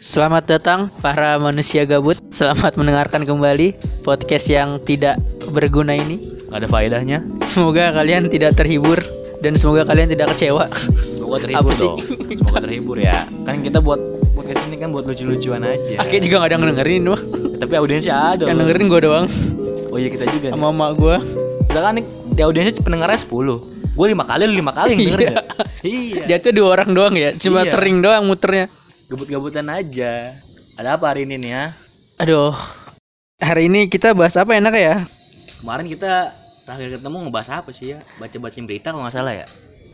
Selamat datang para manusia gabut. Selamat mendengarkan kembali podcast yang tidak berguna ini. Gak ada faedahnya. Semoga kalian tidak terhibur dan semoga kalian tidak kecewa. Semoga terhibur dong. Semoga terhibur ya. Kan kita buat podcast ini kan buat lucu-lucuan aja. Akhirnya juga gak ada yang dengerin mah. Tapi audiensnya ada. Yang loh. dengerin gue doang Oh iya kita juga. nih. sama emak gue. Misalkan nih di audiensnya pendengarnya 10 Gue lima kali lu lima kali yang dengerin ya? Iya Dia tuh dua orang doang ya. Cuma Iya. sering doang muternya. Gebut-gebutan aja Ada apa hari ini nih ya Aduh. Hari ini kita bahas apa enak ya? Kemarin kita terakhir ketemu ngebahas apa sih ya Baca-baca berita kalau nggak salah ya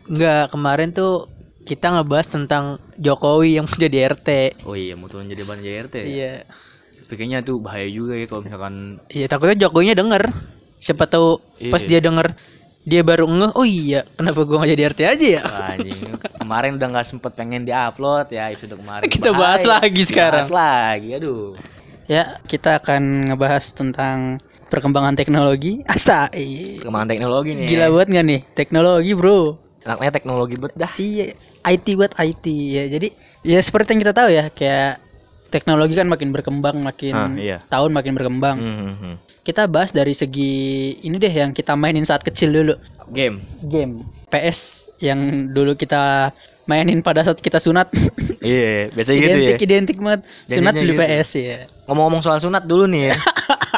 Enggak, kemarin tuh kita ngebahas tentang Jokowi yang menjadi RT. Oh iya mau turun jadi ban JRT ya Iya. Tapi kayaknya tuh bahaya juga ya kalau misalkan Iya takutnya Jokowinya denger Siapa tahu pas Iya. dia denger Dia baru ngeh Oh iya kenapa gua gak jadi RT aja ya? Wah, anjing. Kemarin udah nggak sempet pengen diupload ya episode kemarin. Kita bahas lagi sekarang. bahas lagi aduh. Ya kita akan ngebahas tentang Perkembangan teknologi. Asa perkembangan teknologi nih. Gila banget gak nih? Teknologi bro. Anaknya teknologi bet dah. Iya IT buat IT ya. Jadi ya seperti yang kita tahu ya Kayak teknologi kan makin berkembang Makin Ah, iya. tahun makin berkembang Hmm, hmm. Kita bahas dari segi Ini deh yang kita mainin saat kecil dulu game game PS yang dulu kita mainin pada saat kita sunat. iya biasa gitu ya identik identik banget. Sunat dulu gitu. PS ya. ngomong-ngomong soal sunat dulu nih ya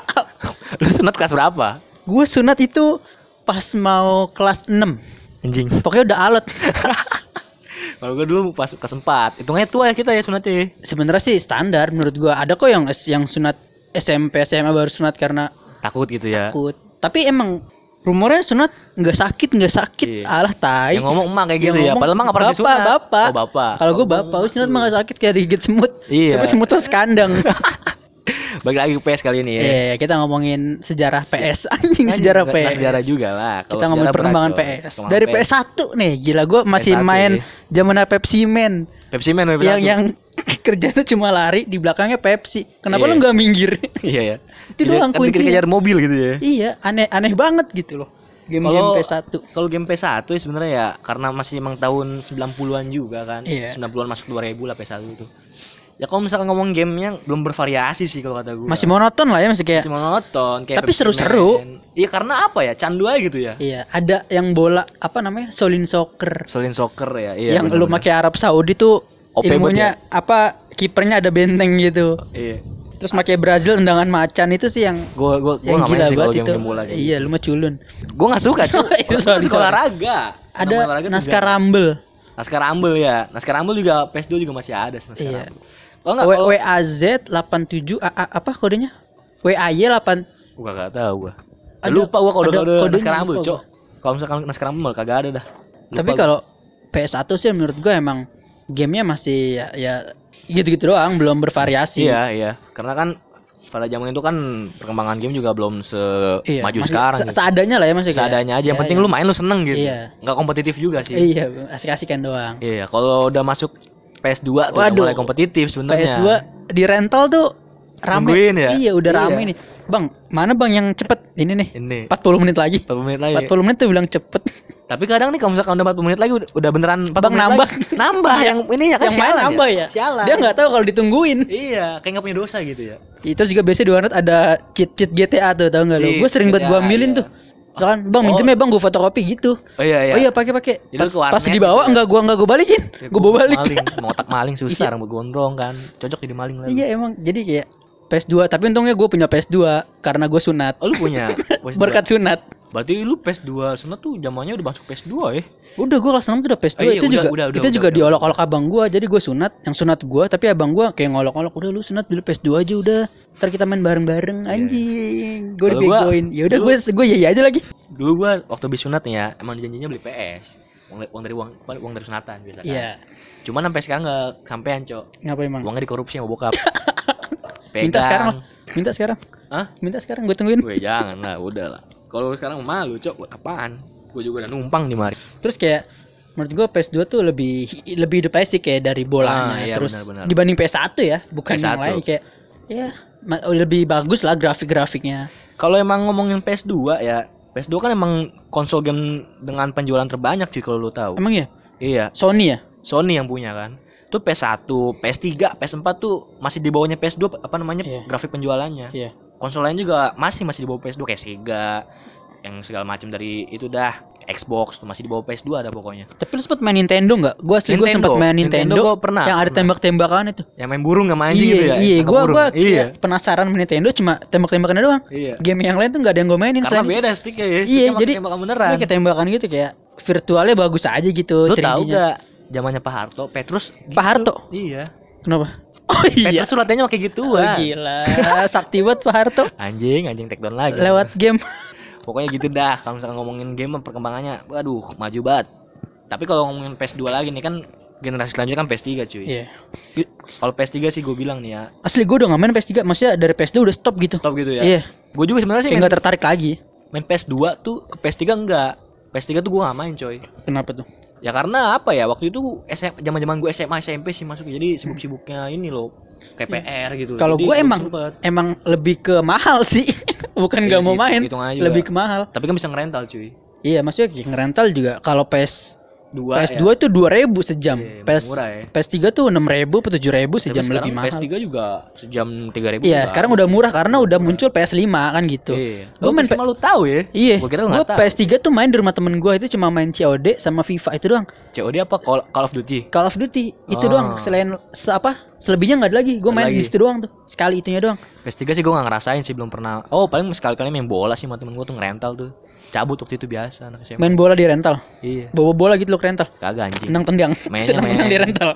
lu sunat kelas berapa Gue sunat itu pas mau kelas 6 anjing Pokoknya udah alot. kalau gue dulu pas 4 hitungnya tua ya kita ya sunatnya Sebenarnya sih standar menurut gua. Ada kok yang yang sunat SMP SMA baru sunat karena takut gitu ya takut. Tapi emang rumornya sunat nggak sakit nggak sakit. Iya. Alah tai. Yang ngomong emak kayak gitu Yang ya, padahal emak nggak pernah bapak, disunat. Bapak. Oh, bapak. Kalau gue bapak, sunat mah nggak sakit kayak digigit semut. Iya. Tapi semutnya sekandang. balik lagi ke PS kali ini ya Iya, kita ngomongin sejarah PS anjing sejarah PS. nggak sejarah juga lah Kalau kita ngomongin perkembangan berat, coy. PS. Dari PS. PS1 nih, gila gue masih PS1 main ya. zaman Pepsi Man. Pepsi Man Pepsi Yang satu. yang kerjanya cuma lari di belakangnya Pepsi. Kenapa Iya. lu nggak minggir? Iya ya Itu doang kan kuncinya. kejar mobil gitu ya iya, aneh aneh banget gitu loh. Game-game Kalau PS1. Kalau game PS1 ya sebenarnya ya karena masih emang tahun 90-an juga kan. Iya. 90-an masuk 2000 lah PS1 itu. Ya kalau misalkan ngomong gamenya belum bervariasi sih kalau kata gue. Masih monoton lah ya masih kayak masih monoton kayak Tapi seru-seru. Iya karena apa ya? Candu aja gitu ya. Iya, ada yang bola apa namanya? Solin Soccer. Solin soccer ya. Iya. yang lu pakai Arab Saudi tuh OP ilmunya apa kipernya ada benteng gitu. Iya. Terus pakai Brazil tendangan macan itu sih yang Gue gue gue yang gila sih banget itu. bola kayak Iya, lu mah culun. Gue nggak suka suka sorry. olahraga. Ada naskah. Rumble. Naskah Rumble ya. Naskah Rumble juga PS2 juga masih ada naskah Iya. Rumble. Kalau nggak W kalau WAZ 87 A- A- apa kodenya? WAY 8 Gua gak tahu gua. Ada- lupa gua udah kodenya, naskah Rumble, lupa Cok. Kalau misalkan naskah Rumble kagak ada dah. Lupa Tapi kalau PS1 sih menurut gua emang gamenya masih ya, ya gitu-gitu doang, belum bervariasi. Iya, iya. Karena kan pada zaman itu kan perkembangan game juga belum se Iya, maju masih sekarang. se- gitu. Seadanya lah ya masih kayak- Seadanya aja. Yang Iya, penting iya. lu main lu seneng gitu. Iya. Nggak kompetitif juga sih. Iya, asik-asikan doang. Iya, kalau udah masuk PS2 tuh udah Waduh. mulai kompetitif sebenarnya. PS2 di rental tuh rame. Ya? Iya, udah Iya. rame nih. Bang, mana Bang yang cepet? Ini nih. Ini 40 menit lagi. 40 menit lagi. 40 menit tuh bilang cepet. Tapi kadang nih kalau misalkan udah 40 menit lagi udah, beneran 40 Bang menit nambah. lagi. Nambah yang ini ya kan yang main sialan nambah ya. Sialan. Dia nggak tahu kalau ditungguin. Iya, kayak nggak punya dosa gitu ya. Itu juga biasanya di warnet ada cheat-cheat GTA tuh, tau nggak lo? Gue sering buat gua ambilin iya. tuh. Misalkan, bang Oh. minjem ya bang, gue fotokopi gitu. Oh iya iya. Oh iya pakai pakai. Pas, pas dibawa gitu ya? enggak gua enggak gua balikin. Ya, Gua bawa balik. Maling, mau otak maling susah, rambut gondrong kan. Cocok jadi maling lagi. Iya emang jadi kayak PS2 tapi untungnya gue punya PS2 karena gue sunat. Oh lu punya PS2? Berkat sunat. Berarti lu PS2 sana tuh zamannya udah masuk PS2 ya? Udah gue kelas 6 tuh udah PS2 Oh iya, itu udah, juga udah, udah, itu udah, juga diolok-olok abang gue jadi gue sunat yang sunat gue tapi abang gue kayak ngolok-olok udah lu sunat dulu PS2 aja udah ntar kita main bareng-bareng anjing gue Iya. Kalau gua- dibegoin ya udah gue gue iya aja lagi Dulu gua waktu habis sunat nih ya, emang janjinya beli PS. Uang, uang dari uang uang dari sunatan biasa kan. iya Cuman sampai sekarang nggak sampean, Cok. ngapa emang Uangnya dikorupsi sama bokap. minta sekarang lah minta sekarang Hah? minta sekarang gue tungguin Gue jangan lah, udah lah. Kalau sekarang malu, Cok. Apaan? Gue juga udah numpang di mari. terus kayak menurut gue PS2 tuh lebih lebih hidup aja sih kayak dari bolanya Ah, iya, terus benar-benar. dibanding PS1 ya bukan yang PS1. lain kayak ya ma- lebih bagus lah grafik-grafiknya Kalau emang ngomongin PS2 ya, PS2 kan emang konsol game dengan penjualan terbanyak cuy kalau lu tahu. emang ya Iya. Sony ya Sony yang punya kan. Tuh PS1, PS3, PS4 tuh masih di bawahnya PS2 apa namanya Iya. grafik penjualannya. Iya. Konsol lain juga masih masih di bawah PS2 kayak Sega yang segala macam dari itu dah Xbox tuh masih di bawah PS2 ada pokoknya. Tapi lu sempet main Nintendo nggak? Gua asli gua Nintendo. sempet main Nintendo Nintendo, gua pernah, yang ada tembak-tembakan itu. Yang main burung sama anjing iya, gitu ya. iya, tangkap gua burung. gua iya. penasaran sama Nintendo cuma tembak-tembakannya doang. Iya. Game yang lain tuh nggak ada yang gue mainin Karena selain beda sticknya ya. Iya, jadi tembakan beneran. Kayak tembakan gitu kayak virtualnya bagus aja gitu. Lu 3D-nya. tahu gak zamannya Pak Harto, Petrus gitu. Pak Harto? Iya. Kenapa? Oh iya. Petrus latihannya pakai Oh, gituan. gila. Sakti banget Pak Harto. Anjing, anjing take down lagi. Lewat game. Pokoknya gitu dah. Kalau misalkan ngomongin game perkembangannya, waduh, maju banget. Tapi kalau ngomongin PS2 lagi nih kan generasi selanjutnya kan PS3 cuy. Iya. Kalau PS3 sih gue bilang nih ya, Asli gue udah gak main PS3 Maksudnya dari PS2 udah stop gitu stop gitu ya. Iya Gue juga sebenarnya sih Kayak main, gak tertarik lagi main PS2 tuh ke PS3 enggak. PS3 tuh gue gak main coy. Kenapa tuh? Ya karena apa ya waktu itu SM, zaman-zaman gue SMA SMP sih masuk jadi sibuk-sibuknya ini loh kayak PR gitu. Kalau gue emang sempet. Emang lebih ke mahal sih Bukan Iya gak mau main Lebih ke mahal tapi kan bisa ngerental cuy. Iya maksudnya ngerental juga Kalau PS Dua PS2 ya. itu 2000 sejam Iya, PS, murah ya. PS3 tuh 6000 atau 7000 Tapi sejam sekarang lebih mahal PS3 juga sejam 3000 Iya sekarang udah murah karena udah muncul PS5 kan gitu Iya. Gue main sama lu tahu ya? Iya, Gua kira lu gue enggak tahu. PS3 tuh main di rumah temen gue itu cuma main COD sama FIFA itu doang. COD apa Call, Call of Duty? Call of Duty itu Oh. doang. Selain se apa? Selebihnya nggak ada lagi. Gue Nggak main lagi. di situ doang tuh. Sekali itunya doang. PS3 sih gue gak ngerasain sih belum pernah. Oh paling sekali-kali main bola sih sama temen gue tuh ngerental tuh. Cabut waktu itu biasa anak SMA. Main bola di rental. Iya. Bawa bola gitu loh ke rental. Kagak anjing. Tendang tendang. Mainnya Tendang main. di rental.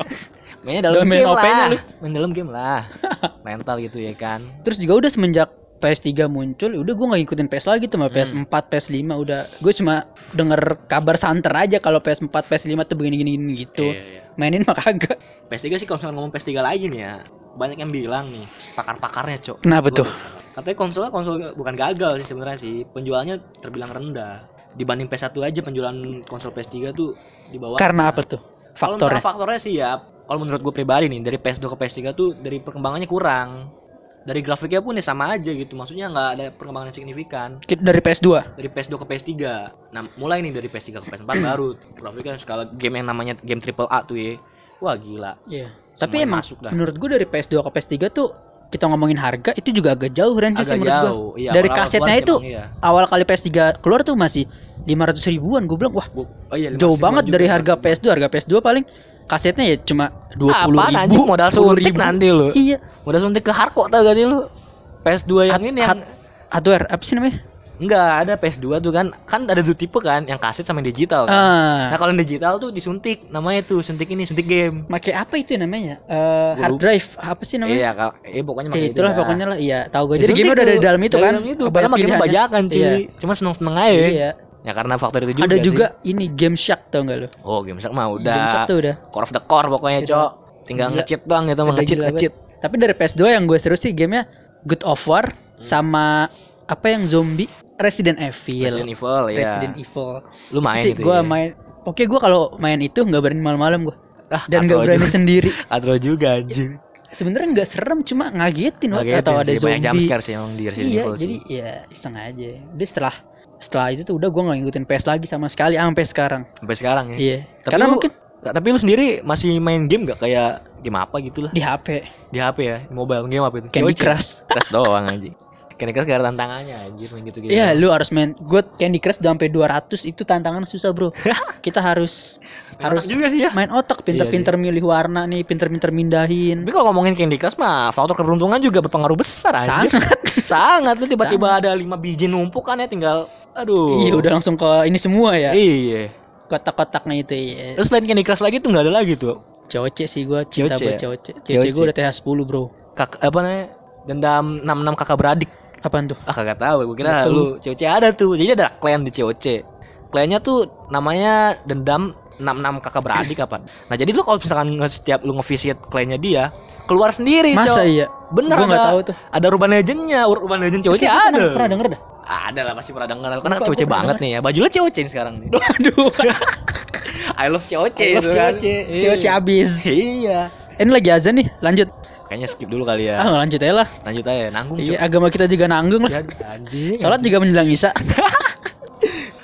Mainnya dalam main game OP-nya lah. Main dalam game lah. Rental gitu ya kan. Terus juga udah semenjak PS3 muncul, ya udah gue nggak ngikutin PS lagi tuh sama Hmm. PS4, PS5 udah. Gue cuma denger kabar santer aja kalau PS4, PS5 tuh begini-gini gitu. Iya, iya. Mainin mah kagak. PS3 sih kalau ngomong PS3 lagi nih ya. Banyak yang bilang nih pakar-pakarnya cok. Kenapa tuh? Katanya konsolnya konsol bukan gagal sih sebenarnya sih. Penjualnya terbilang rendah. Dibanding PS1 aja penjualan konsol PS3 tuh di bawah. Karena apa tuh? Kalau Faktornya. misalnya faktornya sih ya, kalau menurut gue pribadi nih dari PS2 ke PS3 tuh dari perkembangannya kurang. Dari grafiknya pun ya sama aja gitu. Maksudnya nggak ada perkembangan yang signifikan. Dari PS2. Dari PS2 ke PS3. Nah, mulai nih dari PS3 ke PS4 baru grafiknya skala game yang namanya game triple A tuh ya. Wah gila. Iya. Tapi Semuanya emang masuk dah. menurut gue dari PS2 ke PS3 tuh kita ngomongin harga itu juga agak jauh range sih Agak menurut gua. jauh. Iya, dari kasetnya itu iya. awal kali PS3 keluar tuh masih 500 ribuan gue bilang wah oh iya, jauh 50 banget dari harga masih. PS2 harga PS2 paling kasetnya ya cuma 20 Apaan ribu anjing modal 10 suntik ribu. nanti lu. iya Modal suntik ke hardcore tau gak sih lu? PS2 yang ini yang Hard- hardware apa sih namanya enggak ada PS2 tuh kan kan ada dua tipe kan yang kaset sama yang digital kan. ah Nah kalau yang digital tuh disuntik namanya tuh suntik ini suntik game. pakai apa itu namanya Eh, Gua hard drive apa sih namanya Iya kak, eh pokoknya Eh, pakai itu itulah pokoknya lah iya tahu gue Ya, jadi game udah dari dalam itu Dari kan dalam itu. Padahal pilihannya. bajakan cuy. Iya. Cuma seneng-seneng aja. iya Ya karena faktor itu juga ada sih. juga ini game shark tau gak lo Oh game Shark mah game shark udah. tuh udah Core of the core pokoknya cok. Tinggal nge-cheat doang gitu, mah Udah nge-cheat. banget. Tapi dari PS2 yang gue seru sih gamenya Good of War sama apa yang zombie Resident Evil. Resident Evil ya. Resident Evil. Lu main sih itu gue ya? main. Oke gue kalau main itu nggak berani malam-malam gue. Ah, Dan nggak berani juga. sendiri. Atro juga anjir. Sebenarnya nggak serem cuma ngagetin waktu Ngagetin atau ada sih, banyak zombie. jumpscare sih emang di Resident iya, Evil jadi sih. ya iseng aja. Jadi setelah setelah itu tuh udah gue nggak ngikutin PS lagi sama sekali sampai sekarang. Sampai sekarang ya. Iya. Tapi Karena lu- mungkin Tapi lu sendiri masih main game gak kayak game apa gitu lah di HP di HP ya, di mobile game apa itu? Candy? Crush. Crush doang anjing. Candy Crush gak ada tantangannya anjir main gitu gitu. Iya, lu harus main. Gue Candy Crush udah sampai 200 itu tantangan susah, Bro. Kita harus harus juga sih ya. main otak, pinter-pinter milih warna nih, pinter-pinter mindahin. Tapi kalau ngomongin Candy Crush mah faktor keberuntungan juga berpengaruh besar anjir. Sangat. Sangat lu tiba-tiba ada 5 biji numpuk kan ya tinggal aduh. Iya, udah langsung ke ini semua ya. Iya. Kotak-kotaknya itu ya. Terus selain Candy Crush lagi tuh nggak ada lagi tuh. Coce sih gue cinta buat. Coce. Coce gue udah TH10, Bro. Kak apa namanya? Dendam 66 kakak beradik. Apaan tuh? Ah kagak tahu, gue kira lu COC ada tuh. Jadi ada klan di COC. Klannya tuh namanya Dendam 66 kakak beradik apa. Nah, jadi lu kalau misalkan setiap lu nge-visit klannya dia, keluar sendiri, Masa Cok. iya? Bener Gua ada. tahu tuh. Ada Urban Legend-nya, Ur- Urban Legend COC pernah- ada. Pernah denger dah? Ada lah pasti pernah denger. Karena COC banget nih ya. Baju lu COC sekarang nih. Aduh. I love COC. I love itu kan. COC. Iya. COC abis. Iya. Ini lagi azan nih, lanjut. Kayaknya skip dulu kali ya. Ah, lanjut aja lah. Lanjut aja, nanggung Iya, agama kita juga nanggung lah. Ya, anjing. Salat juga menjelang Isa.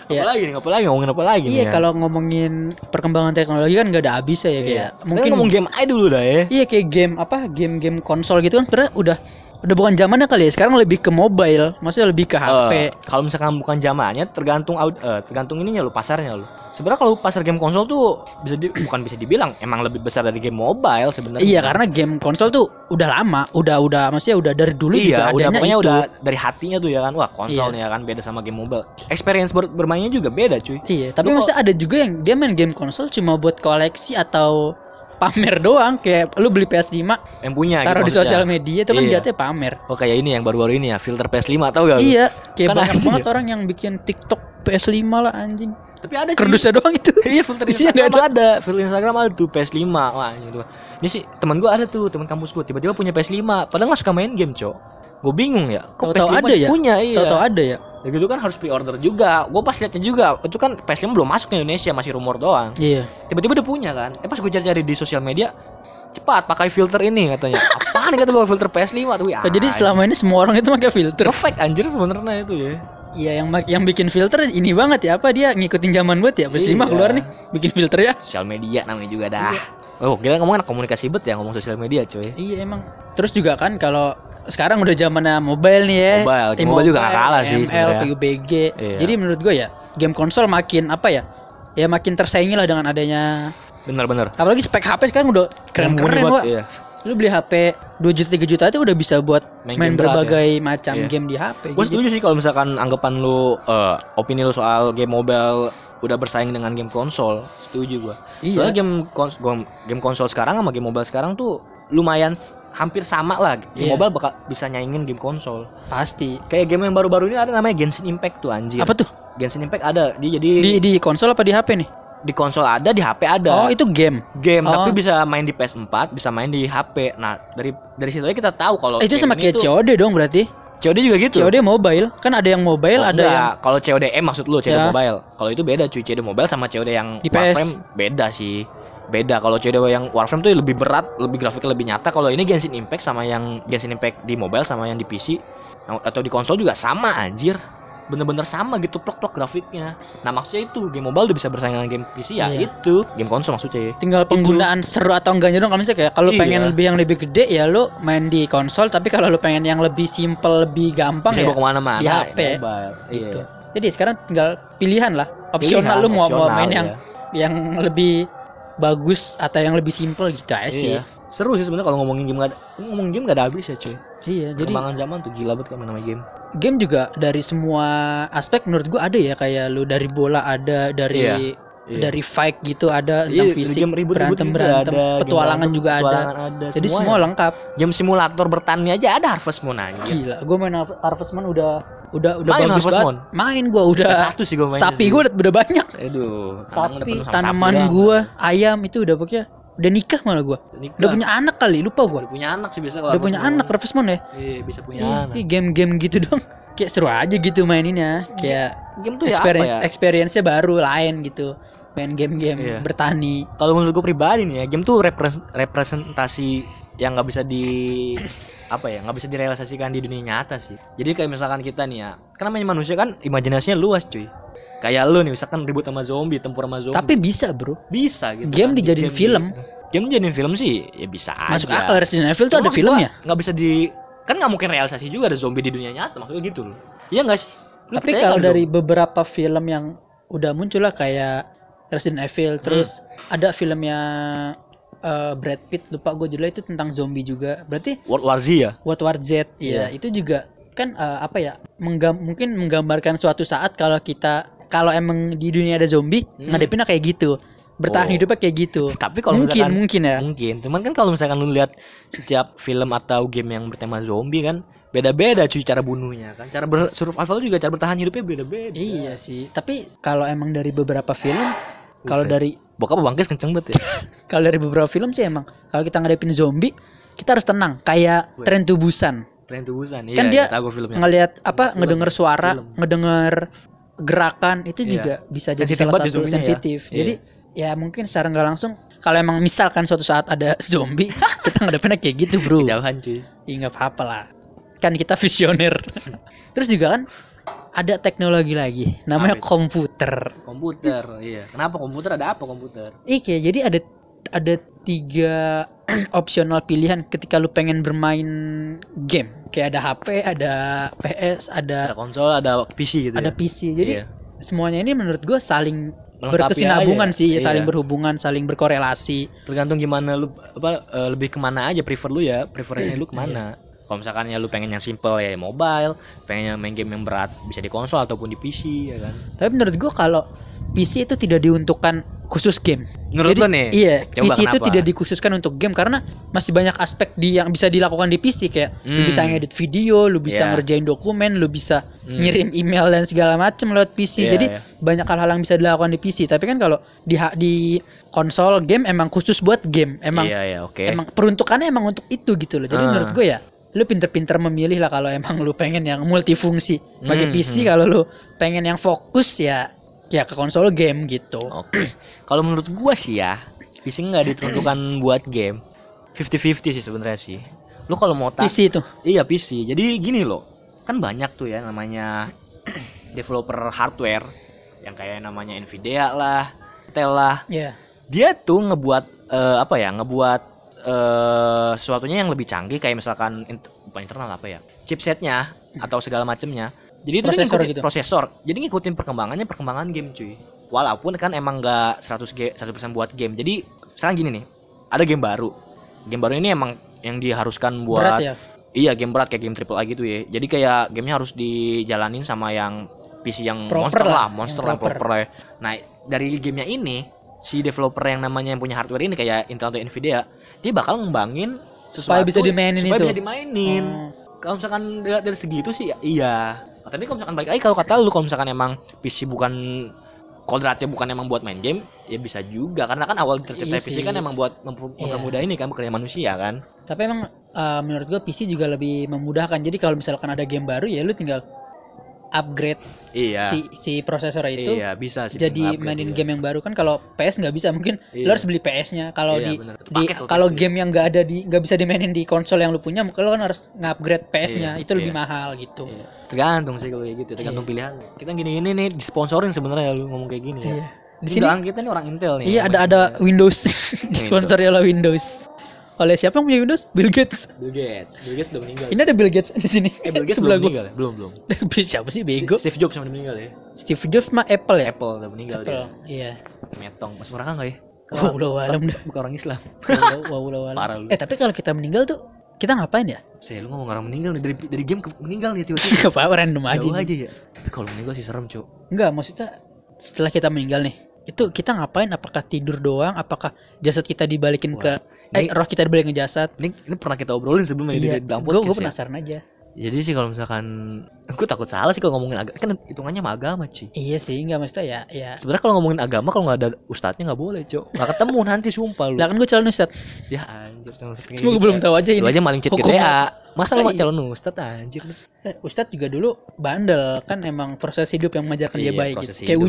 Ya. Apa lagi nih? Apa lagi ngomongin apa lagi nih? Iya ya? kalau ngomongin perkembangan teknologi kan gak ada habisnya ya Iya. kayak mungkin ngomong game aja dulu dah ya. iya kayak game apa game-game konsol gitu kan sebenarnya udah udah bukan zamannya kali ya sekarang lebih ke mobile maksudnya lebih ke HP Eh, kalau misalkan bukan zamannya tergantung eh, tergantung ininya lu pasarnya lu. Sebenarnya kalau pasar game konsol tuh bisa di- bukan bisa dibilang emang lebih besar dari game mobile sebenarnya. iya karena game konsol tuh udah lama udah udah maksudnya udah dari dulu juga iya, udah adanya pokoknya itu. udah dari hatinya tuh ya kan. Wah, konsol Iya. nih ya kan beda sama game mobile. Experience ber- bermainnya juga beda, cuy. Iya, tapi Lu maksudnya ada juga yang dia main game konsol cuma buat koleksi atau pamer doang kayak lu beli PS5 Yang punya taruh di gitu maksudnya. sosial media itu kan Iya. jatuhnya pamer. Oh, kayak ini yang baru-baru ini ya, filter PS5 tau gak lu? Iya, kayak Kan banyak anjing banget ya. orang yang bikin TikTok PS5 lah anjing. Tapi ada. Kerdusnya doang itu. Iya filter Instagram nggak ada. Filter Instagram ada tuh PS5 Wah gitu Ini sih teman gua ada tuh Teman kampus gua Tiba-tiba punya PS5 Padahal gak suka main game cok Gue bingung ya Kok Tahu-tahu PS5 ada ya? punya iya Tahu-tahu ada ya. Ya gitu kan harus pre-order juga Gue pas liatnya juga Itu kan PS5 belum masuk ke Indonesia Masih rumor doang Iya. Tiba-tiba udah punya kan Eh pas gue cari-cari di sosial media Cepat pakai filter ini katanya Apaan nih kata gue filter PS5 tuh ya, jadi selama ini semua orang itu pakai filter. Perfect anjir sebenarnya itu ya Iya, yang yang bikin filter ini banget ya apa dia ngikutin zaman buat ya. PS5 Iya. keluar nih bikin filter ya. Sosial media namanya juga dah Oh kita ngomong anak komunikasi bet ya Ngomong sosial media cuy Iya emang. Terus juga kan kalau sekarang udah zamannya mobile nih ya. Mobile. Eh, mobile juga nggak kalah sih sebenarnya. PUBG. Iya. Jadi menurut gue ya game konsol makin apa ya? Ya makin tersaingi lah dengan adanya Bener-bener apalagi spek HP sekarang udah keren-keren iya. Lu beli HP 2 juta 3 juta itu udah bisa buat Main main, berat berbagai macam Iya. game di HP. Gue setuju sih kalau misalkan anggapan lu eh, opini lu soal game mobile udah bersaing dengan game konsol, setuju gua. Iya. Soalnya game kons game konsol sekarang sama game mobile sekarang tuh lumayan hampir sama lah. Game Iya. mobile bakal bisa nyaingin game konsol. Pasti. Kayak game yang baru-baru ini ada namanya Genshin Impact tuh anjir. Apa tuh? Genshin Impact ada. Dia jadi Di di, di konsol apa di HP nih? konsol ada, di HP ada. Oh, itu game. game Oh. tapi bisa main di PS4, bisa main di HP. Nah, dari dari situ aja kita tahu kalau Eh, itu game sama kayak COD dong berarti. COD juga gitu. COD mobile. Kan ada yang mobile, Oh, ada enggak. yang kalau CODM maksud lu COD Ya. mobile. Kalau itu beda cuy, COD mobile sama COD yang Di PS. Warframe beda sih. Beda kalau COD yang Warframe tuh lebih berat, lebih grafiknya lebih nyata. Kalau ini Genshin Impact sama yang Genshin Impact di mobile sama yang di PC atau di konsol juga sama anjir. Bener-bener sama gitu plok-plok grafiknya. Nah maksudnya itu game mobile udah bisa bersaing dengan game PC ya Iya. itu game konsol maksudnya. ya. tinggal penggunaan seru atau enggaknya dong kalau misalnya kayak kalau Iya. pengen lebih yang lebih gede ya lu main di konsol tapi kalau lu pengen yang lebih simple lebih gampang Bisa ya ke mana-mana di HP. mobile. Iya. gitu. Jadi sekarang tinggal pilihan lah. Opsional Pilihan, lu mau mau opsional, main yang ya. yang lebih bagus atau yang lebih simple gitu aja sih. Iya. Seru sih sebenarnya kalau ngomongin game gak ada, ngomongin game gak ada habis ya cuy. Iya, jadi Perkembangan zaman tuh gila banget kan namanya game. game juga dari semua aspek menurut gua ada ya kayak lu dari bola ada dari Iya, iya. dari fight gitu ada Iya, tentang fisik game ribut-ribut berantem juga berantem ada, petualangan juga petualangan ada. ada, Jadi semua semua ya. lengkap. Game simulator bertani aja ada Harvest Moon aja. Gila, gue main Har- Harvest Moon udah udah udah Main bagus banget. Main gua udah. Satu sih gua main Sapi gue udah, udah banyak. Aduh, Sapi, tanaman sapi gua, ayam itu udah pokoknya udah nikah malah gua. Nikah. Udah punya anak kali, lupa gua. Udah punya anak sih biasa Udah punya anak Harvest Moon ya. Iya, bisa punya Iya, anak. iya, game-game gitu dong. Kayak seru aja gitu maininnya. Kayak Game tuh ya apa ya? experience-nya baru lain gitu. Main game-game Iya. bertani. Kalau menurut gue pribadi nih ya, game tuh repres- representasi yang nggak bisa di apa ya nggak bisa direalisasikan di dunia nyata sih. Jadi kayak misalkan kita nih ya, namanya manusia kan imajinasinya luas cuy. Kayak lu nih misalkan ribut sama zombie, tempur sama zombie. Tapi bisa, Bro. bisa gitu. Game kan. dijadiin film. Game dijadiin film sih ya bisa Masuk aja. akal Resident Evil tuh ada filmnya. nggak bisa di kan nggak mungkin realisasi juga ada zombie di dunia nyata maksudnya gitu loh. Iya nggak sih? Lu Tapi kalau dari zombie? beberapa film yang udah muncul lah kayak Resident Evil, terus ada filmnya eh, Brad Pitt, lupa gue judulnya itu tentang zombie juga. Berarti World War Z ya? World War Z, ya itu juga kan eh, apa ya? menggam mungkin menggambarkan suatu saat kalau kita kalau emang di dunia ada zombie, ngadepinnya kayak gitu. Bertahan Oh. hidupnya kayak gitu. Tapi kalau mungkin misalkan- mungkin ya. Mungkin, cuman kan kalau misalkan lu lihat setiap film atau game yang bertema zombie kan beda-beda cuy cara bunuhnya kan. Cara ber survival juga cara bertahan hidupnya beda-beda. Iya sih. Tapi kalau emang dari beberapa film, kalau dari Bokap bangkis kenceng banget ya. kalau dari beberapa film sih emang kalau kita ngadepin zombie, kita harus tenang. Kayak Tren to Busan. Tren to Busan. Iya, kan dia gua filmnya. ngelihat apa ngedenger suara, film. ngedenger gerakan itu Iya. juga bisa jadi Sensitif salah ya satu ya. sensitif. Iya. Jadi ya mungkin secara nggak langsung kalau emang misalkan suatu saat ada zombie, kita ngadepinnya kayak gitu, Bro. Jauhan cuy. Ya nggak apa-apa lah. Kan kita visioner. Terus juga kan ada teknologi lagi namanya itu? komputer. Komputer, iya. Kenapa komputer ada apa komputer? Iya, jadi ada ada tiga opsional pilihan ketika lu pengen bermain game. Kayak ada HP, ada PS, ada Ada konsol, ada PC gitu ada ya. PC. Jadi Iya. semuanya ini menurut gue saling Melengkapi berkesinambungan aja. sih, saling Iya. berhubungan, saling berkorelasi. Tergantung gimana lu apa eh, lebih ke mana aja prefer lu ya, preferensinya lu ke mana. Kalau misalkan ya lu pengen yang simple ya mobile, pengen yang main game yang berat bisa di konsol ataupun di PC ya kan. Tapi menurut gue kalau PC itu tidak diuntukkan khusus game. Menurut Jadi, lo nih? Iya, Coba PC itu kenapa? tidak dikhususkan untuk game karena masih banyak aspek di yang bisa dilakukan di PC kayak lu Hmm. bisa ngedit video, lu bisa Iya. ngerjain dokumen, lu bisa Hmm. ngirim email dan segala macam lewat PC. Iya, Jadi iya. banyak hal-hal yang bisa dilakukan di PC. Tapi kan kalau di di konsol game emang khusus buat game. Emang iya ya, oke. emang peruntukannya emang untuk itu gitu loh. Jadi Ah. menurut gue ya lu pinter-pinter memilih lah kalau emang lu pengen yang multifungsi. Bagi Hmm, PC kalau lu pengen yang fokus ya ya ke konsol game gitu. Oke. Kalau menurut gua sih ya, PC nggak ditentukan buat game. 50-50 sih sebenarnya sih. Lu kalau mau tak PC itu. Iya PC. Jadi gini loh, kan banyak tuh ya namanya developer hardware yang kayak namanya Nvidia lah, Intel lah. Ya. Dia tuh ngebuat eh, apa ya? Ngebuat eh sesuatunya yang lebih canggih kayak misalkan bukan internal apa ya? Chipsetnya atau segala macemnya. Jadi itu Prosesor ngikutin- gitu. prosesor. Jadi ngikutin perkembangannya perkembangan game cuy. Walaupun kan emang nggak 100 ge- 100% buat game. Jadi sekarang gini nih, ada game baru. Game baru ini emang yang diharuskan buat Berat ya. Iya game berat kayak game triple A gitu ya. Jadi kayak gamenya harus dijalanin sama yang PC yang Proper monster lah, lah, yang monster lah proper. proper lah. Nah dari gamenya ini si developer yang namanya yang punya hardware ini kayak Intel atau Nvidia, dia bakal ngembangin sesuatu Supaya bisa dimainin supaya itu. bisa dimainin. Oh. Kalau misalkan dari, dari segi itu sih ya, iya. Tapi kalau misalkan balik lagi kalau kata lu kalau misalkan emang PC bukan kodratnya bukan emang buat main game, ya bisa juga karena kan awal tercipta Iya PC kan emang buat Iya. mempermudah ini kan pekerjaan manusia kan. Tapi emang uh, menurut gue PC juga lebih memudahkan. Jadi kalau misalkan ada game baru ya lu tinggal upgrade Iya. si si prosesor itu Iya bisa sih. jadi mainin iya. game yang baru kan kalau PS nggak bisa mungkin Iya. harus beli PS-nya kalau Iya, di, bener. Di kalau game yang nggak ada di nggak bisa dimainin di konsol yang lu punya mungkin lu kan harus ngupgrade PS-nya Iya, itu lebih iya. mahal gitu Iya. Tergantung sih kalau kayak gitu, tergantung pilihan. Kita gini-gini nih disponsorin sebenarnya lu ngomong kayak gini ya. Iya. Di Di sini kita nih orang Intel nih. iya ada ada. Windows disponsori oleh Windows oleh siapa yang punya Windows Bill Gates Bill Gates. Bill Gates udah meninggal. ini ada Bill Gates di sini Eh Bill Gates sebelah belum meninggal ya? Belum, belum. siapa sih bego Steve Jobs sama meninggal ya. Steve Jobs mah Apple ya Apple udah meninggal Apple dia. iya Metong. Masuk neraka enggak ya? Udah alam dah. Bukan orang Islam. Wow, wow. Parah lu. Eh tapi kalau kita meninggal tuh kita ngapain ya? Saya lu ngomong orang meninggal nih dari dari game ke meninggal nih tiba-tiba. Apa random aja. Jauh nih. aja ya. Tapi kalau meninggal sih serem, Cuk. Enggak, maksudnya setelah kita meninggal nih, itu kita ngapain? Apakah tidur doang? Apakah jasad kita dibalikin ke eh ini- roh kita dibalikin ke jasad? Ini ini pernah kita obrolin sebelumnya Iya, di dalam gue podcast ya. penasaran aja. Jadi sih kalau misalkan aku takut salah sih kalau ngomongin agama kan hitungannya sama agama cuy. Iya sih, enggak maksudnya ya, ya. Sebenarnya kalau ngomongin agama kalau nggak ada ustadznya nggak boleh cok. Nggak ketemu nanti sumpah lu. Lah kan gue calon ustad. Ya anjir calon kayak Cuma gue gitu belum ya. tahu aja ini. Lu aja maling Hukum- GTA. Masa lu Iya. calon ustadz anjir. Eh, Ustadz juga dulu bandel kan emang proses hidup yang mengajarkan dia Iya, baik gitu. Kayak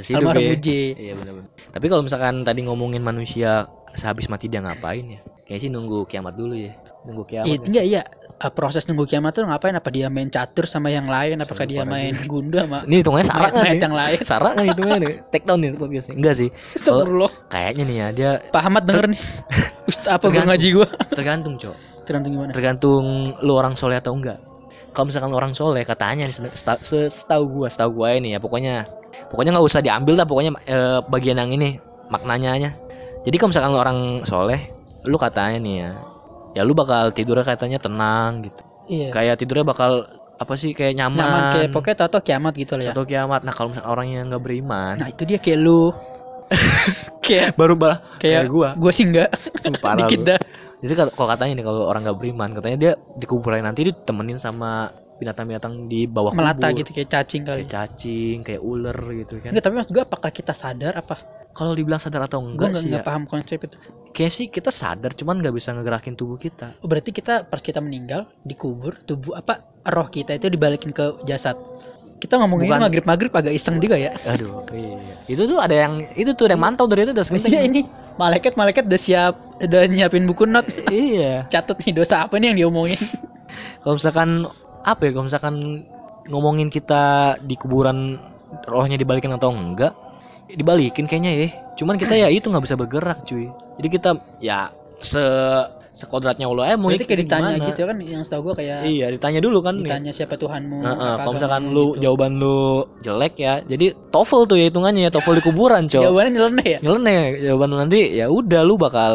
sih, hidup almarhum ya. Uje. Iya benar-benar. Tapi kalau misalkan tadi ngomongin manusia sehabis mati dia ngapain ya? Kayaknya sih nunggu kiamat dulu ya. Nunggu kiamat. Iya, enggak iya. Eh, proses nunggu kiamat tuh ngapain? Apa dia main catur sama yang lain? Apakah dia main gundu sama Ini hitungannya kan mayat nih? yang lain? Kan hitungannya nih? Take down nih podcastnya. Enggak sih. Kalau Astagfirullah. kayaknya nih ya dia Pak Ahmad denger nih. Ustaz apa gue ngaji gue? tergantung cok. Tergantung gimana? tergantung lu orang soleh atau enggak kalau misalkan lu orang soleh katanya nih seta- se- setahu gua setahu gua ini ya pokoknya pokoknya nggak usah diambil lah pokoknya eh, bagian yang ini maknanya aja jadi kalau misalkan lu orang soleh lu katanya nih ya ya lu bakal tidurnya katanya tenang gitu Iya. kayak tidurnya bakal apa sih kayak nyaman, Nyaman kayak pokoknya tau kiamat gitu lah ya. atau kiamat nah kalau misalkan orang yang nggak beriman Nah, itu dia kayak lu. kayak baru balah kayak kayak gua Gue sih enggak. parah Dikit lu. dah. Jadi kalau kalau katanya nih kalau orang nggak beriman, katanya dia di kuburan nanti ditemenin sama binatang-binatang di bawah Melata kubur. gitu kayak cacing kali. Kayak cacing, kayak ular gitu kan. Enggak, tapi maksud gue apakah kita sadar apa? Kalau dibilang sadar atau enggak enggak, sih ya. enggak paham konsep itu. Kayak sih kita sadar cuman nggak bisa ngegerakin tubuh kita. Oh, berarti kita pas kita meninggal dikubur, tubuh apa roh kita itu dibalikin ke jasad. Kita ngomongin Bukan- maghrib maghrib agak iseng juga ya. Aduh, iya. Itu tuh ada yang itu tuh ada yang mantau dari itu udah Iya segenting. ini malaikat malaikat udah siap udah nyiapin buku not iya. catat nih dosa apa nih yang diomongin Kalau misalkan apa ya? Kalau misalkan ngomongin kita di kuburan rohnya dibalikin atau enggak ya dibalikin kayaknya ya cuman kita ya itu nggak bisa bergerak cuy jadi kita ya se sekodratnya Allah eh mau Berarti kayak ditanya gimana. gitu kan yang setahu gua kayak iya ditanya dulu kan nih. ditanya siapa Tuhanmu. Heeh, apa kalau misalkan lu gitu. jawaban lu jelek ya jadi TOEFL tuh ya hitungannya ya TOEFL di kuburan cok Jawabannya nyeleneh ya. nyeleneh jawaban lu nanti ya udah lu bakal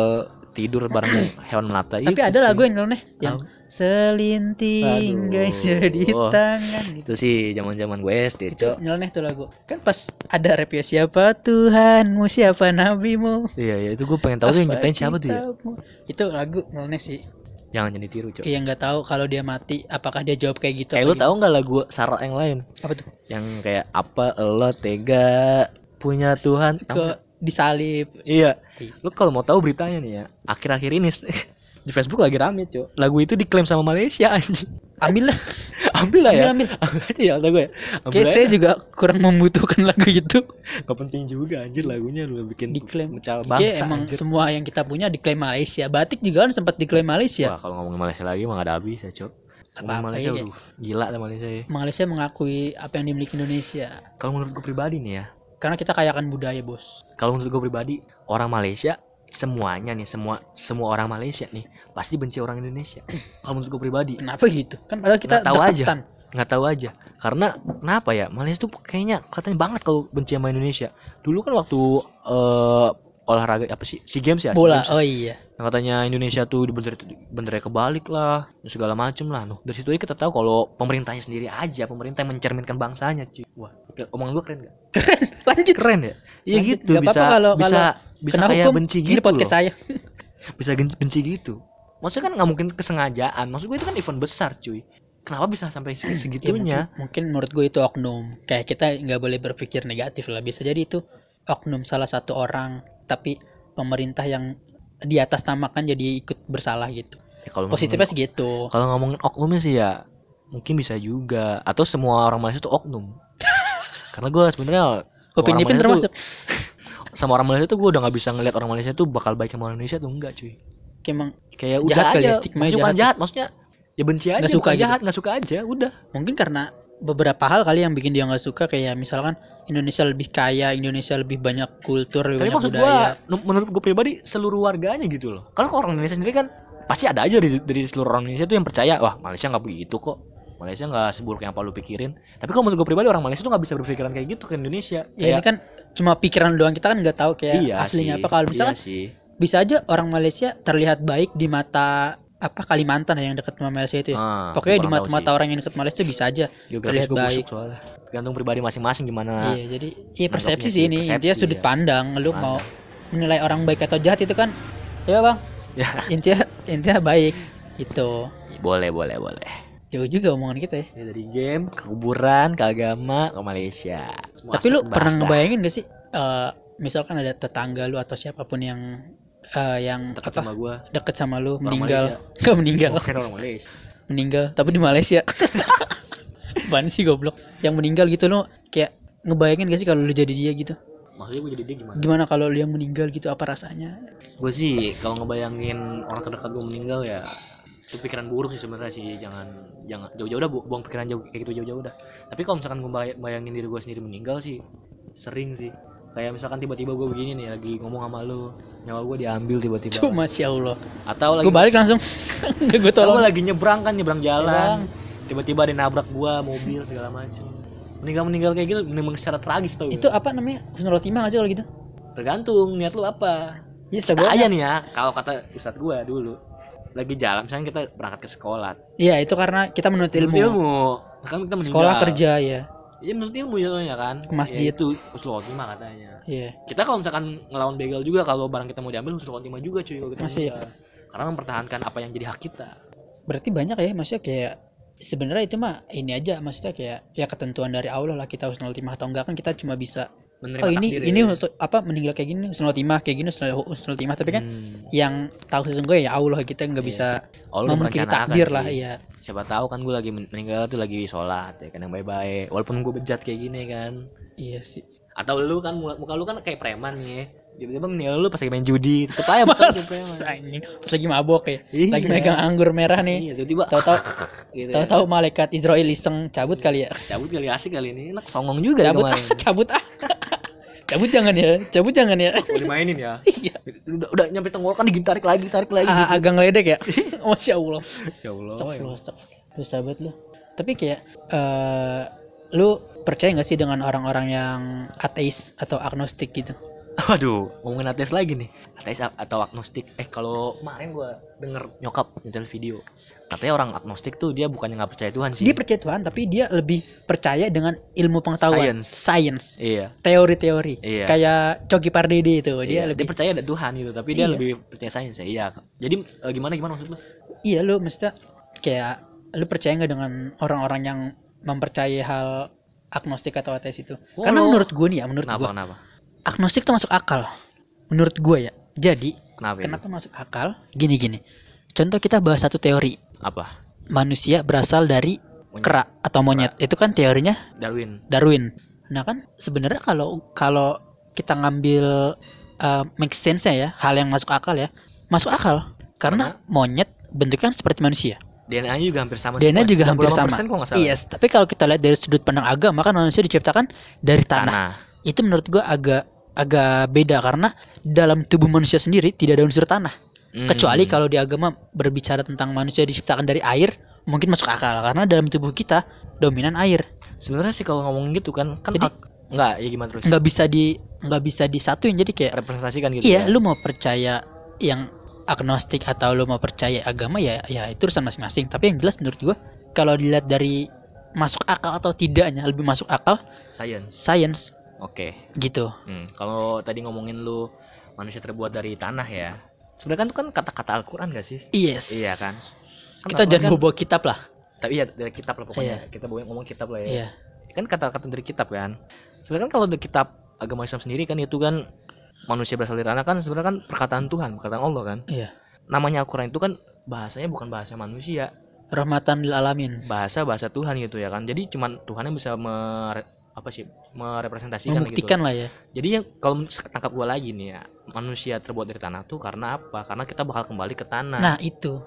tidur bareng hewan melata Tapi itu, ada lagu yang nyeleneh yang selinting Aduh. gajah di Wah. tangan gitu. itu sih zaman zaman gue SD Itu cok nyeleneh tuh lagu. Kan pas ada rap ya siapa Tuhanmu, siapa nabimu. iya iya itu gue pengen tahu tuh yang nyiptain siapa tuh ya. Itu lagu nyeleneh sih. jangan jadi tiru cok Iya nggak tahu kalau dia mati apakah dia jawab kayak gitu. kayak atau lu tahu nggak lagu Sarah yang lain apa tuh? yang kayak apa lo tega punya Tuhan? Ke disalib. iya lu kalau mau tahu beritanya nih ya akhir-akhir ini di Facebook lagi rame cok lagu itu diklaim sama Malaysia anjing Ambil lah. ambil lah ya Ambil, ambil aja ya kata gue ambil saya juga kurang membutuhkan lagu itu. Gak penting juga anjir lagunya lu bikin Diklaim. Kayak bangsa emang anjir. semua yang kita punya diklaim Malaysia. Batik juga kan sempat diklaim Malaysia. Wah kalau ngomongin Malaysia lagi mah gak ada habis ya cok Apa-apa Malaysia iya. gila lah Malaysia ya Malaysia mengakui apa yang dimiliki Indonesia. Kalau menurut gue pribadi nih ya Karena kita kayakan budaya, Bos. Kalau menurut gue pribadi orang Malaysia semuanya nih semua semua orang Malaysia nih pasti benci orang Indonesia. Kalau menurut gue pribadi Kenapa gitu? Kan padahal kita Nggak tahu aja. nggak tahu aja karena kenapa ya Malaysia tuh kayaknya katanya banget kalau benci sama Indonesia. Dulu kan waktu eh, olahraga apa sih SEA Games ya? Bola. Games. Oh iya. Yang katanya Indonesia tuh di bendera benderanya kebalik lah, segala macem lah. Nuh, dari situ aja kita tahu kalau pemerintahnya sendiri aja, pemerintah yang mencerminkan bangsanya, cuy. Wah, omongan gua keren gak? Lanjut. Keren ya? Iya gitu, Nggak bisa apa-apa kalau- bisa kalau bisa kayak benci gitu podcast loh. saya. Bisa benci gitu. Maksudnya kan nggak mungkin kesengajaan. Maksud gue itu kan event besar, cuy. Kenapa bisa sampai seg- Ya, segitunya? mungkin, mungkin menurut gue itu oknum. Kayak kita nggak boleh berpikir negatif lah. Bisa jadi itu oknum salah satu orang, tapi pemerintah yang di atas namakan jadi ikut bersalah gitu. Ya, kalau Positifnya ngomongin- sih gitu. kalau ngomongin oknumnya sih ya mungkin bisa juga atau semua orang Malaysia tuh oknum. Karena gue sebenarnya Upin Ipin termasuk. sama orang Malaysia tuh gue udah nggak bisa ngeliat orang Malaysia tuh bakal baik sama orang Indonesia tuh enggak cuy Kayak emang kayak udah kali aja ya, stigma jahat. jahat maksudnya ya benci aja Nggak suka gitu. jahat nggak suka aja udah mungkin karena beberapa hal kali yang bikin dia nggak suka kayak misalkan Indonesia lebih kaya, Indonesia lebih banyak kultur, lebih tapi banyak maksud budaya. gue menurut gue pribadi seluruh warganya gitu loh. Kalau orang Indonesia sendiri kan pasti ada aja dari, dari seluruh orang Indonesia tuh yang percaya wah Malaysia nggak begitu kok. Malaysia nggak seburuk yang apa lu pikirin. Tapi kalau menurut gue pribadi orang Malaysia tuh nggak bisa berpikiran kayak gitu ke Indonesia. Ya ini Kayak- kan cuma pikiran doang kita kan nggak tahu kayak iya aslinya sih, apa. Kalau iya misalkan sih. bisa aja orang Malaysia terlihat baik di mata apa Kalimantan ya yang dekat sama Malaysia itu ya. Ah, Pokoknya di mata-mata orang yang dekat Malaysia bisa aja geografis terlihat gue baik. busuk soalnya tergantung pribadi masing-masing gimana Iya, jadi iya persepsi sih ini. persepsi, Intinya sudut ya. pandang. Lu Pandang. mau menilai orang baik atau jahat itu kan ya bang. Ya. Intinya intinya baik itu. boleh boleh boleh Jauh juga omongan kita ya. Ya, dari game ke kuburan ke agama ke Malaysia Semua Tapi lu pernah ngebayangin gak sih eh, misalkan ada tetangga lu atau siapa pun yang eh, yang dekat apa, sama gua. Deket sama lu Orang meninggal. Nggak meninggal. Bukan orang Malaysia. Meninggal tapi di Malaysia. Apaan sih goblok? Yang meninggal gitu lo kayak ngebayangin gak sih kalau lu jadi dia gitu? Maksudnya gue jadi dia gimana? Gimana kalau lu yang meninggal gitu apa rasanya? Gue sih kalau ngebayangin orang terdekat gue meninggal ya itu pikiran buruk sih sebenarnya sih. Jangan jangan jauh-jauh dah bu- buang pikiran jauh kayak gitu jauh-jauh dah. Tapi kalau misalkan gue bayangin diri gue sendiri meninggal sih sering sih kayak misalkan tiba-tiba gue begini nih lagi ngomong sama lu nyawa gue diambil tiba-tiba. Cuma masya Allah. Atau lagi gue balik langsung. Gue tolong. Gue lagi nyebrang kan nyebrang jalan. Tiba-tiba ada nabrak gua mobil segala macem. Meninggal meninggal kayak gitu meninggal secara tragis tau itu apa namanya? Husnul khotimah nggak sih kalau gitu? Tergantung niat lu apa. Setahu gua aja nih ya kalau kata ustadz gua dulu lagi jalan misalnya kita berangkat ke sekolah. Iya itu karena kita menuntut ilmu. Menurut ilmu. Kan kita meninggal. Sekolah kerja ya. Iya menurut ilmu ya kan Ke masjid. Ya, itu usul khotimah katanya Iya. kita kalau misalkan ngelawan begal juga kalau barang kita mau diambil usul khotimah juga cuy kalau kita Masih ya? karena mempertahankan apa yang jadi hak kita Berarti banyak ya maksudnya kayak sebenarnya itu mah ini aja maksudnya kayak ya ketentuan dari Allah lah kita husnul khotimah atau enggak kan kita cuma bisa menerima oh ini takdir ini ya. apa meninggal kayak gini husnul khotimah kayak gini husnul khotimah tapi kan Hmm. yang tahu sesungguhnya ya Allah kita nggak Iya. bisa udah memungkiri takdir sih. lah iya. siapa tahu kan gue lagi men- meninggal tuh lagi sholat ya kan yang baik-baik walaupun gue bejat kayak gini kan Iya sih. atau lu kan muka lu kan kayak preman nih tiba-tiba nih lu pas lagi main judi tetep aja Mas, gitu anjing. Pas lagi mabok ya. Iya. Lagi megang anggur merah nih. iya tiba-tiba Tahu-tahu gitu ya. tahu-tahu malaikat Israel iseng cabut kali ya. cabut kali asik kali ini enak songong juga ya Cabut ah, cabut ah. cabut jangan ya. Cabut jangan ya. Mau dimainin ya Iya. udah udah nyampe tenggorokan digigit tarik lagi tarik lagi Ah, agak ngeledek ya. Masya Allah. ya Allah Astagfirullah, astagfirullah. Lu sahabat lu. Tapi kayak eh lu percaya gak sih dengan orang-orang yang ateis atau agnostik gitu? Waduh, ngomongin ateis lagi nih. Ateis atau agnostik. Eh, kalau kemarin gua denger nyokap nyetel video. Katanya orang agnostik tuh dia bukannya nggak percaya Tuhan sih. Dia percaya Tuhan tapi dia lebih percaya dengan ilmu pengetahuan, Science. science, Iya. teori-teori. Iya. Kayak Coki Pardede itu, Dia, dia dia lebih percaya ada Tuhan gitu, tapi dia Iya. lebih percaya sains ya. Iya. Jadi eh, gimana gimana maksud lu? Iya lu maksudnya kayak lu percaya nggak dengan orang-orang yang mempercayai hal agnostik atau ateis itu? Oh, Karena lo- menurut gue nih ya, menurut Kenapa gue kenapa? Agnostik tuh masuk akal. Menurut gue ya. Jadi Kenapa? kenapa masuk akal? Gini-gini. Contoh kita bahas satu teori. Apa? Manusia berasal dari Monyet. kera atau monyet. Itu kan teorinya Darwin. Darwin. Nah kan sebenarnya kalau kalau kita ngambil uh, make sense ya, hal yang masuk akal ya, masuk akal. Karena monyet bentuknya kan seperti manusia. DNA-nya juga hampir sama DNA juga hampir 98% sama. salah. Yes, tapi kalau kita lihat dari sudut pandang agama kan manusia diciptakan dari tanah. Tanah. Itu menurut gua agak agak beda karena dalam tubuh manusia sendiri tidak ada unsur tanah. Hmm. Kecuali kalau di agama berbicara tentang manusia diciptakan dari air, mungkin masuk akal karena dalam tubuh kita dominan air. Sebenarnya sih kalau ngomong gitu kan kan Jadi- ak- nggak ya gimana terus? nggak bisa di nggak bisa disatuin jadi kayak representasikan gitu iya ya. lu mau percaya yang agnostik atau lu mau percaya agama ya ya itu urusan masing-masing tapi yang jelas menurut gua kalau dilihat dari masuk akal atau tidaknya lebih masuk akal Science. science Oke. gitu Hmm, kalau tadi ngomongin lu manusia terbuat dari tanah ya. Sebenarnya kan itu kan kata-kata Al-Qur'an gak sih? yes Iya kan? Kan kita jangan kan, bawa kitab lah tapi iya dari kitab lah pokoknya. Kita bawa ngomong kitab lah ya. iya Kan kata-kata dari kitab kan. Sebenarnya kan kalau dari kitab agama Islam sendiri kan itu kan manusia berasal dari tanah kan sebenarnya kan perkataan Tuhan, perkataan Allah kan. iya Namanya Al-Qur'an itu kan bahasanya bukan bahasa manusia, rahmatan lil alamin bahasa bahasa Tuhan gitu ya kan. Jadi cuman Tuhan yang bisa mere- apa sih merepresentasikan gitu. membuktikan lah ya Jadi yang kalau tangkap gua lagi nih ya, manusia terbuat dari tanah tuh karena apa? Karena kita bakal kembali ke tanah. nah itu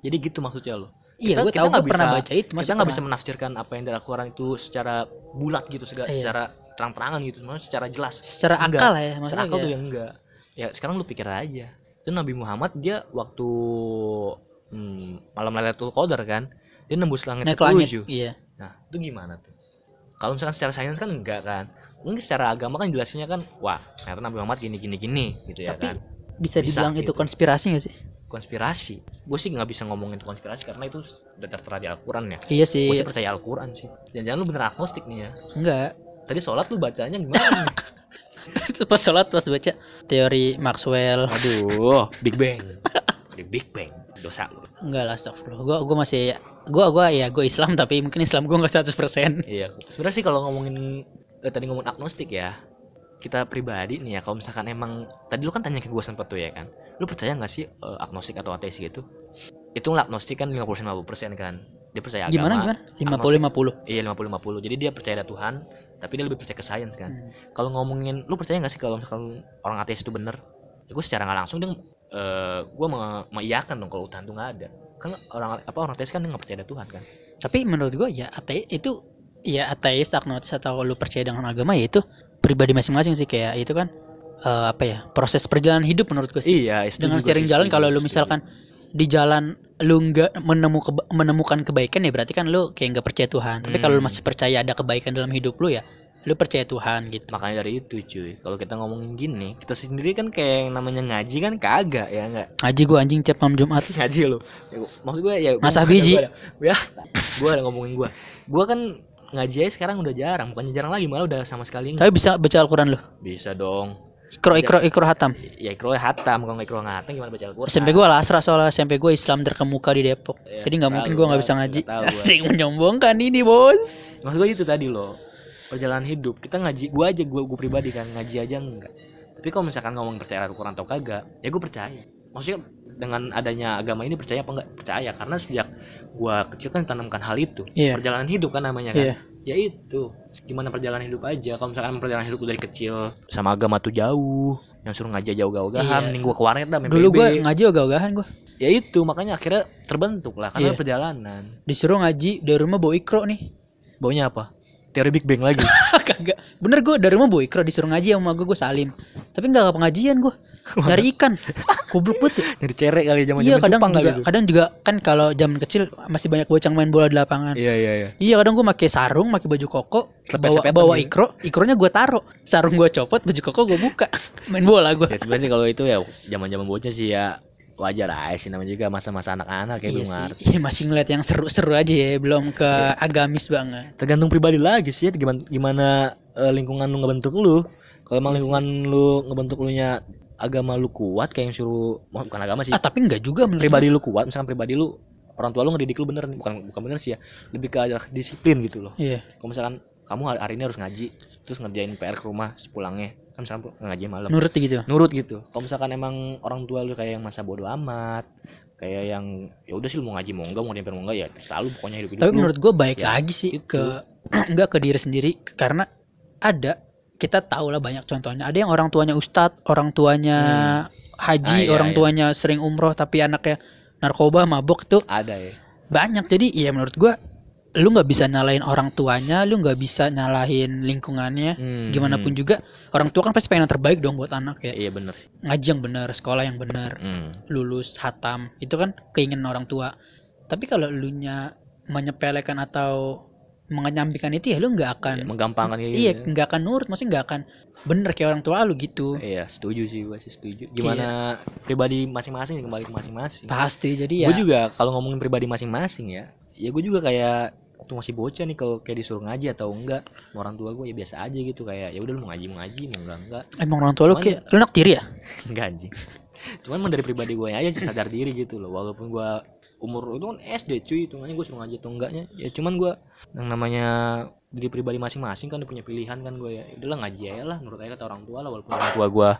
Jadi gitu maksudnya lo. iya Kita- gue kita nggak bisa- baca itu Kita nggak bisa menafsirkan apa yang dari Al-Quran itu secara bulat gitu, segala, Iya. secara terang-terangan gitu, maksudnya secara jelas. secara Enggak. akal lah ya Secara maksudnya akal tuh yang enggak. Ya sekarang lu pikir aja. Itu Nabi Muhammad dia waktu hmm, malam Lailatul Qadar kan, dia nembus langit naik ke langit ketujuh. iya Nah, itu gimana tuh? Kalau misalkan secara sains kan enggak kan. Mungkin secara agama kan jelasnya kan, wah, ternyata Nabi Muhammad gini gini gini gitu ya Tapi kan. bisa Bisa dibilang itu gitu. konspirasi gak sih Konspirasi. Gue sih nggak bisa ngomongin itu konspirasi karena itu udah tertera di Al-Quran ya. iya sih Gue sih percaya Al-Quran sih. Jangan-jangan lu bener agnostik nih ya. enggak Tadi sholat lu bacanya gimana? pas sholat pas baca teori Maxwell Aduh, Big Bang. Di Big Bang. Dosa lu. enggak lah astagfirullah. Gua gua masih gua gua ya gua Islam tapi mungkin Islam gua nggak 100% Iya. Sebenarnya sih kalau ngomongin eh, tadi ngomong agnostik ya, kita pribadi nih ya kalau misalkan emang tadi lu kan tanya ke gue sempet tuh ya kan lu percaya nggak sih eh, agnostik atau ateis gitu? Itu agnostik kan 50 50% kan dia percaya gimana agama gimana 50 50 iya 50 50 jadi dia percaya ada Tuhan tapi dia lebih percaya ke sains kan. Hmm. kalau ngomongin lu percaya nggak sih kalau misalkan orang ateis itu bener? Ya gue secara nggak langsung dia eh gue mengiyakan dong kalau Tuhan tuh nggak ada. Kan orang apa orang ateis kan nggak percaya ada Tuhan kan? Tapi menurut gua ya ateis itu ya ateis agnostis atau lu percaya dengan agama ya itu pribadi masing-masing sih kayak itu kan eh, apa ya proses perjalanan hidup menurut gua sih. Iya dengan sering jalan kalau lu misalkan di jalan lu nggak menemu keba- menemukan kebaikan ya berarti kan lu kayak nggak percaya Tuhan. Tapi kalau lu Hmm. masih percaya ada kebaikan dalam hidup lu ya lu percaya Tuhan gitu. Makanya dari itu cuy. Kalau kita ngomongin gini kita sendiri kan kayak yang namanya ngaji kan kagak ya nggak? Ngaji gua anjing tiap malam Jumat. Ngaji lo ya, gua- maksud gue ya Masa gua- biji? gua ada- ya gue ada ngomongin gue gue kan ngaji aja sekarang udah jarang bukannya jarang lagi malah udah sama sekali nggak. tapi bisa baca Al-Quran lu? Bisa dong. Ikro ikro ikro hatam? Ya ikro hatam. Kalau ikro nggak hatam gimana baca Al-Quran? SMP gua lasra soalnya SMP gua Islam terkemuka di Depok. Ya, jadi nggak mungkin gua nggak bisa ngaji. gua. asing menyombongkan ini bos. Maksud gue itu tadi loh perjalanan hidup kita ngaji gue aja gue gue pribadi kan ngaji aja enggak tapi kalau misalkan ngomong percaya Al-Quran atau kagak ya gue percaya maksudnya dengan adanya agama ini percaya apa enggak percaya karena sejak gue kecil kan ditanamkan hal itu Iya. perjalanan hidup kan namanya kan Iya. ya itu gimana perjalanan hidup aja kalau misalkan perjalanan hidup dari kecil sama agama tuh jauh yang suruh ngaji aja ogah-ogahan Iya. mending gua ke warnet dah Dulu gue ngaji ogah-ogahan gue. ya itu makanya akhirnya terbentuk lah karena Iya. perjalanan Disuruh ngaji dari rumah bawa ikro nih. baunya apa teori Big Bang lagi Kagak. Bener gue dari rumah bawa ikro disuruh ngaji sama gue gue salim. Tapi nggak pengajian gue. Nyari ikan. Goblok banget ya. jadi cerek kali zaman Iya kadang Jepang juga, itu kadang juga kan kalau zaman kecil masih banyak bocah main bola di lapangan. iya iya iya Iya kadang gue pakai sarung, pakai baju koko, bawa, Selepet-sepetan bawa gitu. ikro, ikronya gue taruh, sarung gue copot, baju koko gue buka, main bola gue. ya sebenarnya sih kalau itu ya zaman-zaman bocah sih ya wajar aja sih namanya juga masa-masa anak-anak kayak Iya belum ngerti iya masih ngeliat yang seru-seru aja ya, belum ke agamis banget. tergantung pribadi lagi sih gimana gimana eh, lingkungan lu ngebentuk lu kalau emang lingkungan lu ngebentuk lu nya agama lu kuat kayak yang suruh oh, bukan agama sih Ah tapi enggak juga menurut pribadi lu kuat misalkan pribadi lu orang tua lu ngedidik lu bener nih. bukan bukan bener sih ya lebih ke disiplin gitu loh. Iya. kalau misalkan kamu hari, hari ini harus ngaji terus ngerjain PR ke rumah sepulangnya kan misalkan ngaji malam Nurut gitu. nurut gitu kalau misalkan emang orang tua lu kayak yang masa bodoh amat kayak yang ya udah sih lu mau ngaji mau enggak mau nyamper mau enggak ya selalu pokoknya hidup hidup Tapi menurut gue baik Ya, lagi sih itu. ke enggak ke diri sendiri karena ada kita tahu lah banyak contohnya. Ada yang orang tuanya ustadz, orang tuanya haji, Ah, iya, orang iya. tuanya sering umroh tapi anaknya narkoba, mabok tuh ada ya banyak. Jadi ya menurut gua lu nggak bisa nyalahin orang tuanya, lu nggak bisa nyalahin lingkungannya. Hmm, Gimana pun juga orang tua kan pasti pengen yang terbaik dong buat anak ya. iya bener sih Ngaji yang benar, sekolah yang benar, Hmm. lulus hatam itu kan keinginan orang tua. Tapi kalau lu nya menyepelekan atau mengenyampikan itu ya lu nggak akan Ya, menggampangkan kayak gitu iya ya. nggak akan nurut, maksudnya nggak akan bener kayak orang tua lu gitu. Iya setuju sih gue sih setuju. Gimana pribadi masing-masing kembali ke masing-masing. Pasti jadi ya. Gue juga kalau ngomongin pribadi masing-masing ya, ya gue juga kayak waktu masih bocah nih kalau kayak disuruh ngaji atau enggak orang tua gue ya biasa aja gitu kayak ya udah lu mau ngaji mau ngaji mau enggak enggak Emang orang tua lu kayak lu nak tiri ya? enggak anjing. Cuman emang dari pribadi gue aja sih sadar diri gitu loh walaupun gue umur itu kan SD cuy hitungannya gue suruh ngaji atau enggaknya ya cuman gue yang namanya diri pribadi masing-masing kan punya pilihan kan gue ya udahlah ngaji aja lah menurut aja kata orang tua lah walaupun orang tua gue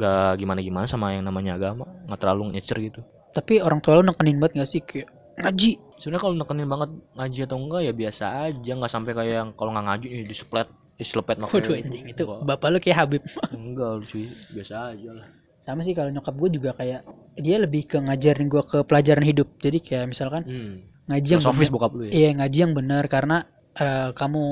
nggak gimana-gimana sama yang namanya agama nggak terlalu nyecer gitu Tapi orang tua lu nekenin banget gak sih kayak ngaji? sebenarnya kalau nekenin banget ngaji atau enggak ya biasa aja nggak sampai kayak yang kalau nggak ngaji nih diseplet diselepet Waduh makanya anjing itu bapak lu kayak Habib. enggak sih biasa aja lah Sama sih kalau nyokap gue juga kayak dia lebih ke ngajarin gue ke pelajaran hidup. Jadi kayak misalkan hmm. ngaji yang bener- bokap lu ya Iya ngaji yang benar karena eh, kamu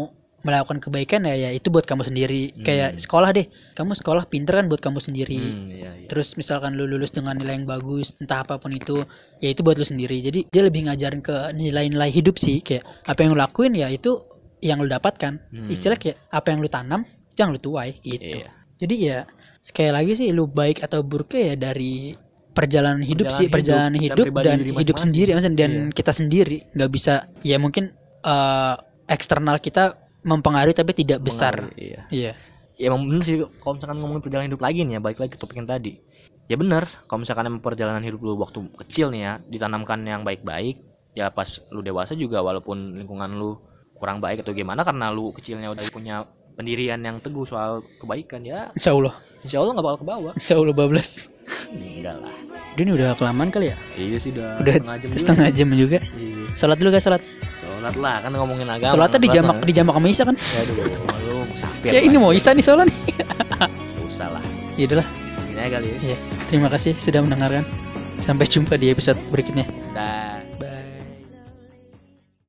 melakukan kebaikan ya ya itu buat kamu sendiri. Kayak sekolah deh. Kamu sekolah pinter kan buat kamu sendiri. hmm, iya, iya. Terus misalkan lu lulus dengan nilai yang bagus, entah apa pun itu, ya itu buat lu sendiri. Jadi dia lebih ngajarin ke nilai-nilai hidup sih, kayak apa yang lu lakuin ya itu yang lu dapatkan. Istilah kayak apa yang lu tanam, itu yang lu tuai gitu. Iya. Jadi ya sekali lagi sih lu baik atau buruknya ya dari perjalanan hidup Perjalanan sih, hidup perjalanan dan hidup dan, diri hidup sendiri, maksudnya dan Iya. kita sendiri nggak bisa ya mungkin eh, eksternal kita mempengaruhi tapi tidak besar. Iya Iya. ya emang bener sih kalau misalkan ngomongin perjalanan hidup lagi nih ya balik lagi ke topik yang tadi ya bener kalau misalkan emang perjalanan hidup lu waktu kecil nih ya ditanamkan yang baik-baik ya pas lu dewasa juga walaupun lingkungan lu kurang baik atau gimana karena lu kecilnya udah punya pendirian yang teguh soal kebaikan ya Insya Allah, insya Allah nggak bakal ke bawah Insya Allah bablas. enggak lah Ini udah kelamaan kali ya? iya sih udah, Udah setengah jam juga. setengah jam juga. Iya. Salat dulu guys, salat. sholat lah kan ngomongin agama Salatnya di jamak di jamak sama Isa kan? aduh lu musafir Ya ini mau Isa nih soalnya nih. Usah lah Ya udahlah. ini aja kali ya Ya, terima kasih sudah mendengarkan. Sampai jumpa di episode berikutnya. dah